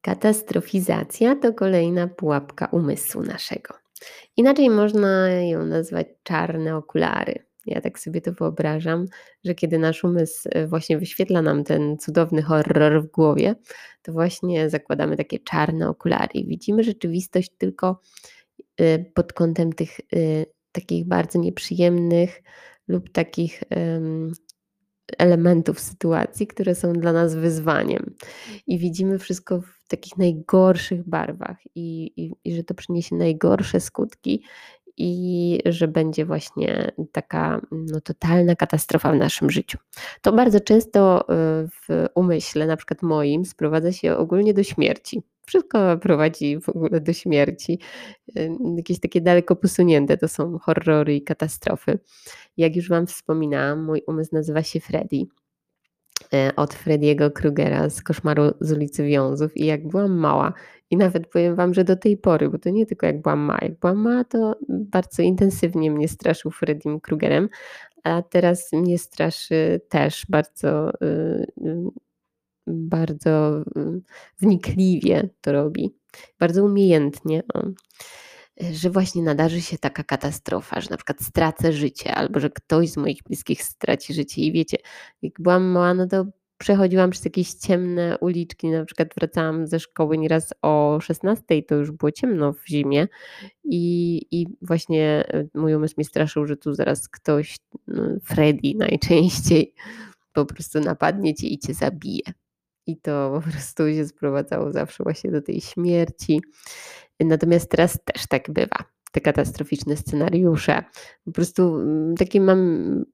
Katastrofizacja to kolejna pułapka umysłu naszego. Inaczej można ją nazwać czarne okulary. Ja tak sobie to wyobrażam, że kiedy nasz umysł e, właśnie wyświetla nam ten cudowny horror w głowie, to właśnie zakładamy takie czarne okulary i widzimy rzeczywistość tylko e, pod kątem tych e, takich bardzo nieprzyjemnych lub takich elementów sytuacji, które są dla nas wyzwaniem. I widzimy wszystko w takich najgorszych barwach, i, i, i że to przyniesie najgorsze skutki, i że będzie właśnie taka no, totalna katastrofa w naszym życiu. To bardzo często y, w umyśle, na przykład moim, sprowadza się ogólnie do śmierci. Wszystko prowadzi w ogóle do śmierci. Jakieś takie daleko posunięte to są horrory i katastrofy. Jak już Wam wspominałam, mój umysł nazywa się Freddy e, od Frediego Krugera z Koszmaru z ulicy Wiązów i jak byłam mała i nawet powiem Wam, że do tej pory, bo to nie tylko jak byłam mała, jak byłam mała to bardzo intensywnie mnie straszył Freddym Krugerem, a teraz mnie straszy też bardzo y, y, bardzo y, wnikliwie to robi, bardzo umiejętnie. Że właśnie nadarzy się taka katastrofa, że na przykład stracę życie, albo że ktoś z moich bliskich straci życie. I wiecie, jak byłam mała, no to przechodziłam przez jakieś ciemne uliczki, na przykład wracałam ze szkoły nieraz o 16, to już było ciemno w zimie i, i właśnie e, mój umysł mnie straszył, że tu zaraz ktoś, no Freddy najczęściej, po prostu napadnie cię i cię zabije. I to po prostu się sprowadzało zawsze właśnie do tej śmierci. Natomiast teraz też tak bywa. Te katastroficzne scenariusze. Po prostu mm, takie mam mm,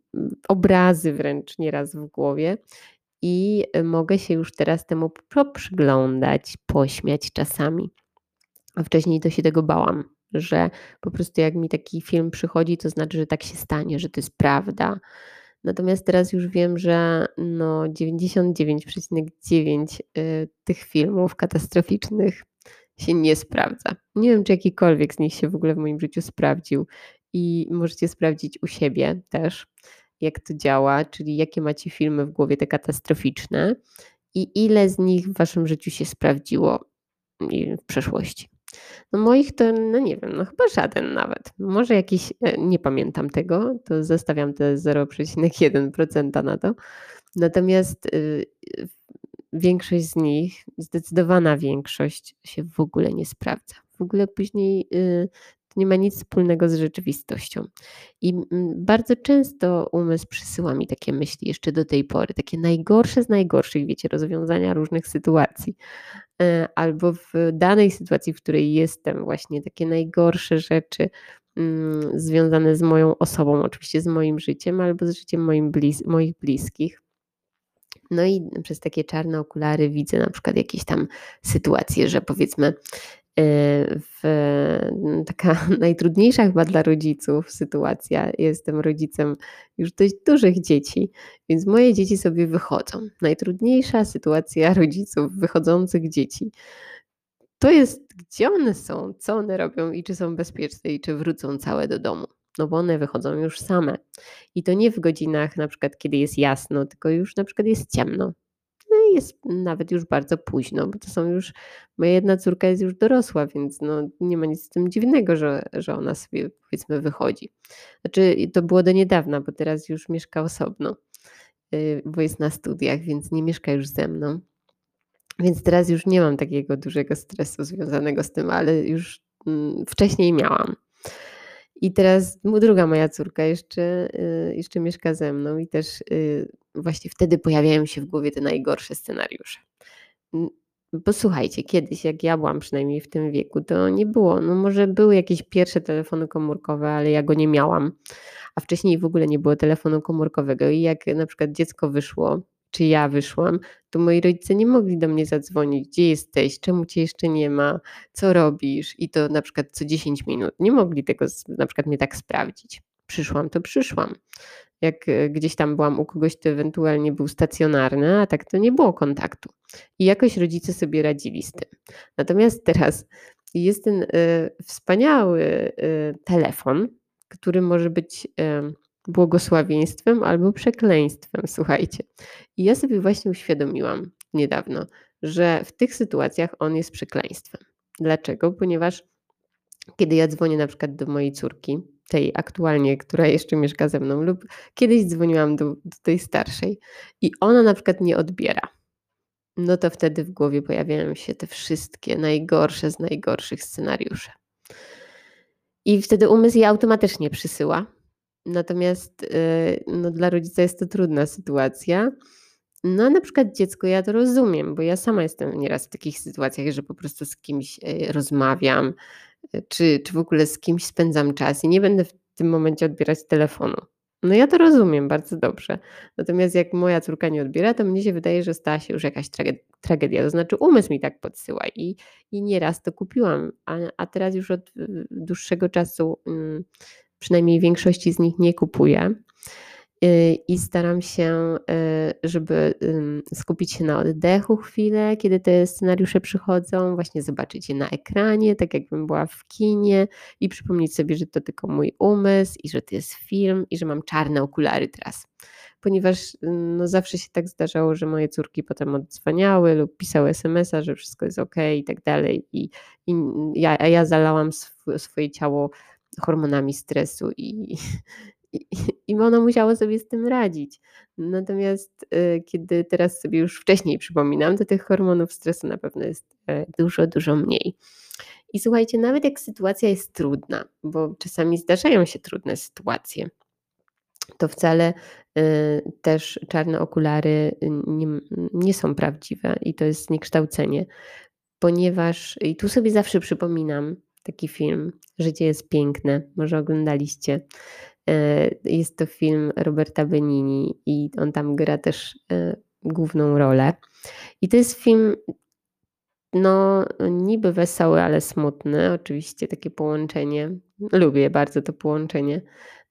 obrazy wręcz nieraz w głowie i mogę się już teraz temu poprzyglądać, pośmiać czasami. A wcześniej to się tego bałam, że po prostu jak mi taki film przychodzi, to znaczy, że tak się stanie, że to jest prawda. Natomiast teraz już wiem, że no 99,9 y, tych filmów katastroficznych się nie sprawdza. Nie wiem, czy jakikolwiek z nich się w ogóle w moim życiu sprawdził i możecie sprawdzić u siebie też, jak to działa, czyli jakie macie filmy w głowie te katastroficzne i ile z nich w waszym życiu się sprawdziło w przeszłości. No moich to, no nie wiem, no chyba żaden nawet. Może jakiś, e, nie pamiętam tego, to zostawiam te 0,1% na to. Natomiast y, większość z nich, zdecydowana większość się w ogóle nie sprawdza. W ogóle później y, nie ma nic wspólnego z rzeczywistością. I bardzo często umysł przysyła mi takie myśli jeszcze do tej pory, takie najgorsze z najgorszych, wiecie, rozwiązania różnych sytuacji. E, albo w danej sytuacji, w której jestem, właśnie takie najgorsze rzeczy mm, związane z moją osobą, oczywiście z moim życiem, albo z życiem moim blis moich bliskich. No i przez takie czarne okulary widzę na przykład jakieś tam sytuacje, że powiedzmy w, taka najtrudniejsza chyba dla rodziców sytuacja. Jestem rodzicem już dość dużych dzieci, więc moje dzieci sobie wychodzą. Najtrudniejsza sytuacja rodziców wychodzących dzieci to jest, gdzie one są, co one robią i czy są bezpieczne i czy wrócą całe do domu no bo one wychodzą już same. I to nie w godzinach na przykład, kiedy jest jasno, tylko już na przykład jest ciemno. Jest nawet już bardzo późno, bo to są już, moja jedna córka jest już dorosła, więc no nie ma nic z tym dziwnego, że, że ona sobie powiedzmy wychodzi. Znaczy to było do niedawna, bo teraz już mieszka osobno, y, bo jest na studiach, więc nie mieszka już ze mną. Więc teraz już nie mam takiego dużego stresu związanego z tym, ale już mm, wcześniej miałam. I teraz druga moja córka jeszcze, y, jeszcze mieszka ze mną i też y, właśnie wtedy pojawiają się w głowie te najgorsze scenariusze. Bo słuchajcie, kiedyś, jak ja byłam przynajmniej w tym wieku, to nie było. No może były jakieś pierwsze telefony komórkowe, ale ja go nie miałam. A wcześniej w ogóle nie było telefonu komórkowego. I jak na przykład dziecko wyszło, czy ja wyszłam, to moi rodzice nie mogli do mnie zadzwonić, gdzie jesteś, czemu cię jeszcze nie ma, co robisz i to na przykład co 10 minut. Nie mogli tego na przykład mnie tak sprawdzić. Przyszłam, to przyszłam. Jak e, gdzieś tam byłam u kogoś, to ewentualnie był stacjonarny, a tak to nie było kontaktu. I jakoś rodzice sobie radzili z tym. Natomiast teraz jest ten y, wspaniały y, telefon, który może być y, błogosławieństwem albo przekleństwem, słuchajcie. I ja sobie właśnie uświadomiłam niedawno, że w tych sytuacjach on jest przekleństwem. Dlaczego? Ponieważ kiedy ja dzwonię na przykład do mojej córki, tej aktualnie, która jeszcze mieszka ze mną, lub kiedyś dzwoniłam do, do tej starszej i ona na przykład nie odbiera, no to wtedy w głowie pojawiają się te wszystkie najgorsze z najgorszych scenariuszy. I wtedy umysł je automatycznie przysyła. Natomiast y, no, dla rodzica jest to trudna sytuacja. No, na przykład dziecko, ja to rozumiem, bo ja sama jestem nieraz w takich sytuacjach, że po prostu z kimś y, rozmawiam, czy, czy w ogóle z kimś spędzam czas i nie będę w tym momencie odbierać telefonu. No ja to rozumiem bardzo dobrze. Natomiast jak moja córka nie odbiera, to mnie się wydaje, że stała się już jakaś tragedia. To znaczy umysł mi tak podsyła i, i nieraz to kupiłam, a, a teraz już od dłuższego czasu, mm, przynajmniej większości z nich nie kupuję. Y, i staram się, y, żeby skupić się na oddechu chwilę, kiedy te scenariusze przychodzą, właśnie zobaczyć je na ekranie, tak jakbym była w kinie i przypomnieć sobie, że to tylko mój umysł i że to jest film i że mam czarne okulary teraz. Ponieważ no, zawsze się tak zdarzało, że moje córki potem odzwaniały lub pisały SMS-a, że wszystko jest ok i tak dalej. I, i ja, ja zalałam sw swoje ciało hormonami stresu i, i, ono musiało sobie z tym radzić. Natomiast y, kiedy teraz sobie już wcześniej przypominam, to tych hormonów stresu na pewno jest y, dużo, dużo mniej. I słuchajcie, nawet jak sytuacja jest trudna, bo czasami zdarzają się trudne sytuacje, to wcale y, też czarne okulary nie, nie są prawdziwe i to jest zniekształcenie, ponieważ i tu sobie zawsze przypominam taki film Życie jest piękne, może oglądaliście. E, jest to film Roberta Benini i on tam gra też e, główną rolę. I to jest film no niby wesoły, ale smutny. Oczywiście takie połączenie. Lubię bardzo to połączenie.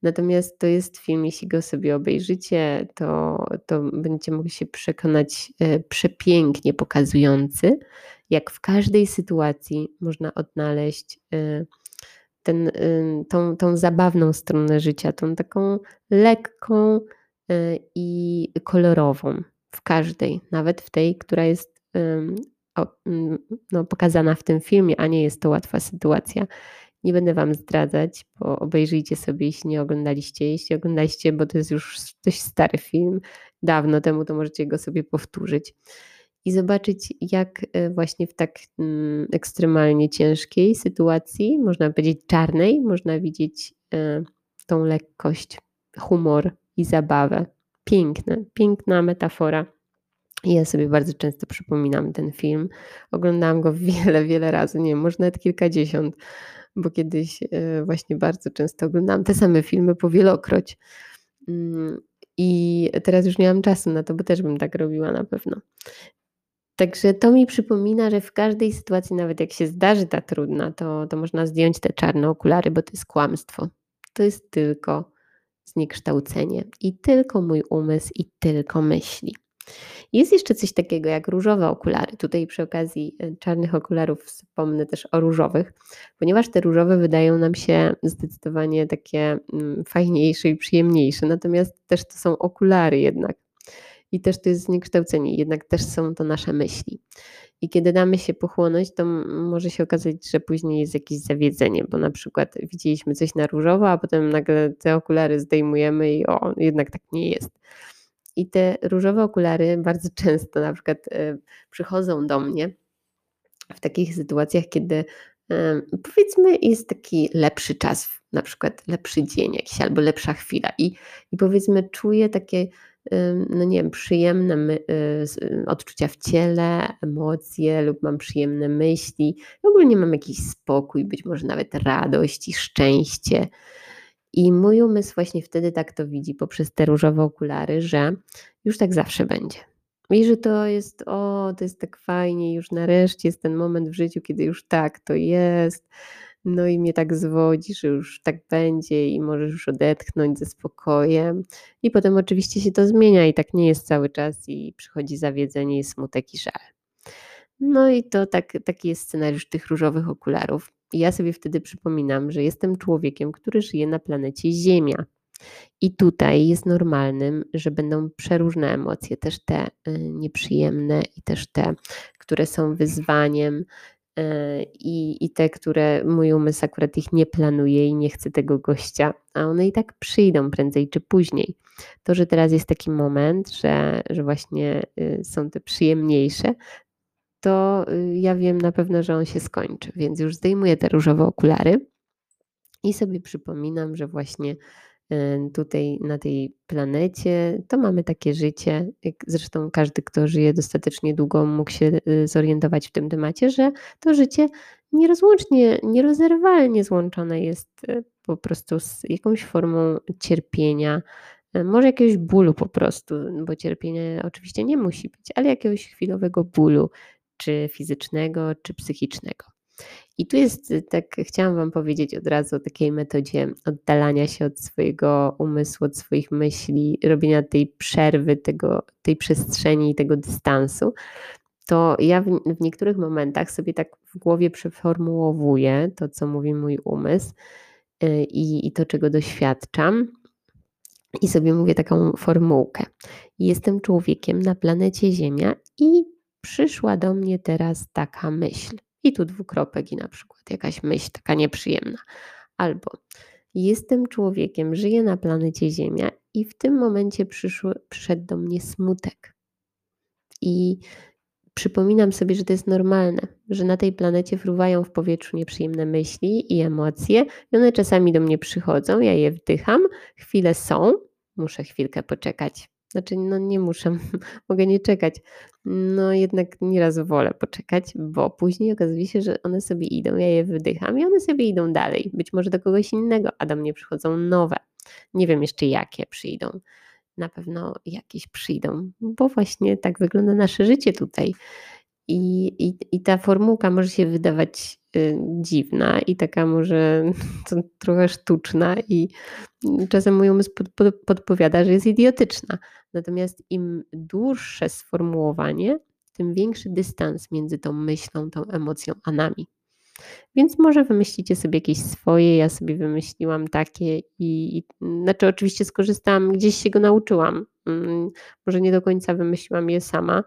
Natomiast to jest film, jeśli go sobie obejrzycie, to, to będziecie mogli się przekonać e, przepięknie pokazujący, jak w każdej sytuacji można odnaleźć ten, tą, tą zabawną stronę życia, tą taką lekką y, i kolorową w każdej, nawet w tej, która jest no, pokazana w tym filmie, a nie jest to łatwa sytuacja. Nie będę Wam zdradzać, bo obejrzyjcie sobie, jeśli nie oglądaliście. Jeśli oglądaliście, bo to jest już dość stary film, dawno temu, to możecie go sobie powtórzyć i zobaczyć, jak e, właśnie w tak mm, ekstremalnie ciężkiej sytuacji, można powiedzieć czarnej, można widzieć e, tą lekkość, humor i zabawę. Piękne, piękna metafora. Ja sobie bardzo często przypominam ten film. Oglądałam go wiele, wiele razy, nie wiem, może nawet kilkadziesiąt, bo kiedyś e, właśnie bardzo często oglądałam te same filmy po wielokroć. Mm, I teraz już nie mam czasu na to, bo też bym tak robiła na pewno. Także to mi przypomina, że w każdej sytuacji, nawet jak się zdarzy ta trudna, to, to można zdjąć te czarne okulary, bo to jest kłamstwo. To jest tylko zniekształcenie i tylko mój umysł i tylko myśli. Jest jeszcze coś takiego jak różowe okulary. Tutaj przy okazji e, czarnych okularów wspomnę też o różowych, ponieważ te różowe wydają nam się zdecydowanie takie mm, fajniejsze i przyjemniejsze, natomiast też to są okulary jednak i też to jest zniekształcenie, jednak też są to nasze myśli. I kiedy damy się pochłonąć, to może się okazać, że później jest jakieś zawiedzenie, bo na przykład widzieliśmy coś na różowo, a potem nagle te okulary zdejmujemy i o, jednak tak nie jest. I te różowe okulary bardzo często na przykład y, przychodzą do mnie w takich sytuacjach, kiedy y, powiedzmy jest taki lepszy czas, na przykład lepszy dzień jakiś albo lepsza chwila i, i powiedzmy czuję takie no nie wiem, przyjemne y, y, odczucia w ciele, emocje lub mam przyjemne myśli. Ogólnie mam jakiś spokój, być może nawet radość i szczęście. I mój umysł właśnie wtedy tak to widzi poprzez te różowe okulary, że już tak zawsze będzie. I że to jest, o, to jest tak fajnie, już nareszcie jest ten moment w życiu, kiedy już tak to jest no i mnie tak zwodzi, że już tak będzie i możesz już odetchnąć ze spokojem. I potem oczywiście się to zmienia i tak nie jest cały czas i przychodzi zawiedzenie, smutek i żal. No i to tak, taki jest scenariusz tych różowych okularów. I ja sobie wtedy przypominam, że jestem człowiekiem, który żyje na planecie Ziemia. I tutaj jest normalnym, że będą przeróżne emocje, też te y, nieprzyjemne i też te, które są wyzwaniem, i, i te, które mój umysł akurat ich nie planuje i nie chce tego gościa, a one i tak przyjdą prędzej czy później. To, że teraz jest taki moment, że, że właśnie y, są te przyjemniejsze, to ja wiem na pewno, że on się skończy, więc już zdejmuję te różowe okulary i sobie przypominam, że właśnie tutaj na tej planecie, to mamy takie życie. Zresztą każdy, kto żyje dostatecznie długo, mógł się y, zorientować w tym temacie, że to życie nierozłącznie, nierozerwalnie złączone jest y, po prostu z jakąś formą cierpienia, y, może jakiegoś bólu po prostu, bo cierpienie oczywiście nie musi być, ale jakiegoś chwilowego bólu, czy fizycznego, czy psychicznego. I tu jest, y, tak chciałam Wam powiedzieć od razu o takiej metodzie oddalania się od swojego umysłu, od swoich myśli, robienia tej przerwy, tego, tej przestrzeni i tego dystansu. To ja w, w niektórych momentach sobie tak w głowie przeformułowuję to, co mówi mój umysł yy, i to, czego doświadczam. I sobie mówię taką formułkę. Jestem człowiekiem na planecie Ziemia i przyszła do mnie teraz taka myśl i tu dwukropek i na przykład jakaś myśl taka nieprzyjemna. Albo jestem człowiekiem, żyję na planecie Ziemia i w tym momencie przyszły, przyszedł do mnie smutek. I przypominam sobie, że to jest normalne, że na tej planecie fruwają w powietrzu nieprzyjemne myśli i emocje, i one czasami do mnie przychodzą, ja je wdycham, chwile są, muszę chwilkę poczekać, znaczy, no nie muszę, mogę nie czekać. No jednak nieraz wolę poczekać, bo później okazuje się, że one sobie idą, ja je wydycham i one sobie idą dalej. Być może do kogoś innego, a do mnie przychodzą nowe. Nie wiem jeszcze jakie przyjdą. Na pewno jakieś przyjdą, bo właśnie tak wygląda nasze życie tutaj. I, i, I ta formułka może się wydawać dziwna i taka może trochę sztuczna i czasem mój umysł pod, pod, podpowiada, że jest idiotyczna. Natomiast im dłuższe sformułowanie, tym większy dystans między tą myślą, tą emocją, a nami. Więc może wymyślicie sobie jakieś swoje, ja sobie wymyśliłam takie i, i znaczy oczywiście skorzystałam, gdzieś się go nauczyłam. Mm, może nie do końca wymyśliłam je sama,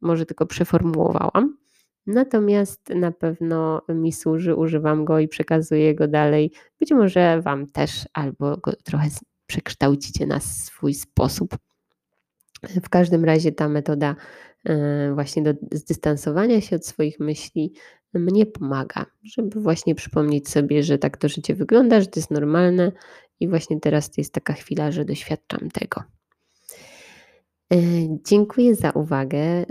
może tylko przeformułowałam. Natomiast na pewno mi służy, używam go i przekazuję go dalej. Być może Wam też, albo go trochę przekształcicie na swój sposób. W każdym razie ta metoda e, właśnie do zdystansowania się od swoich myśli mnie pomaga, żeby właśnie przypomnieć sobie, że tak to życie wygląda, że to jest normalne i właśnie teraz to jest taka chwila, że doświadczam tego. E, dziękuję za uwagę. E,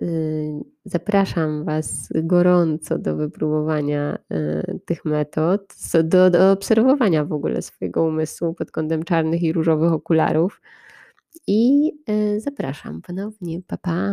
zapraszam Was gorąco do wypróbowania e, tych metod, do, do obserwowania w ogóle swojego umysłu pod kątem czarnych i różowych okularów. I zapraszam ponownie. Pa, pa.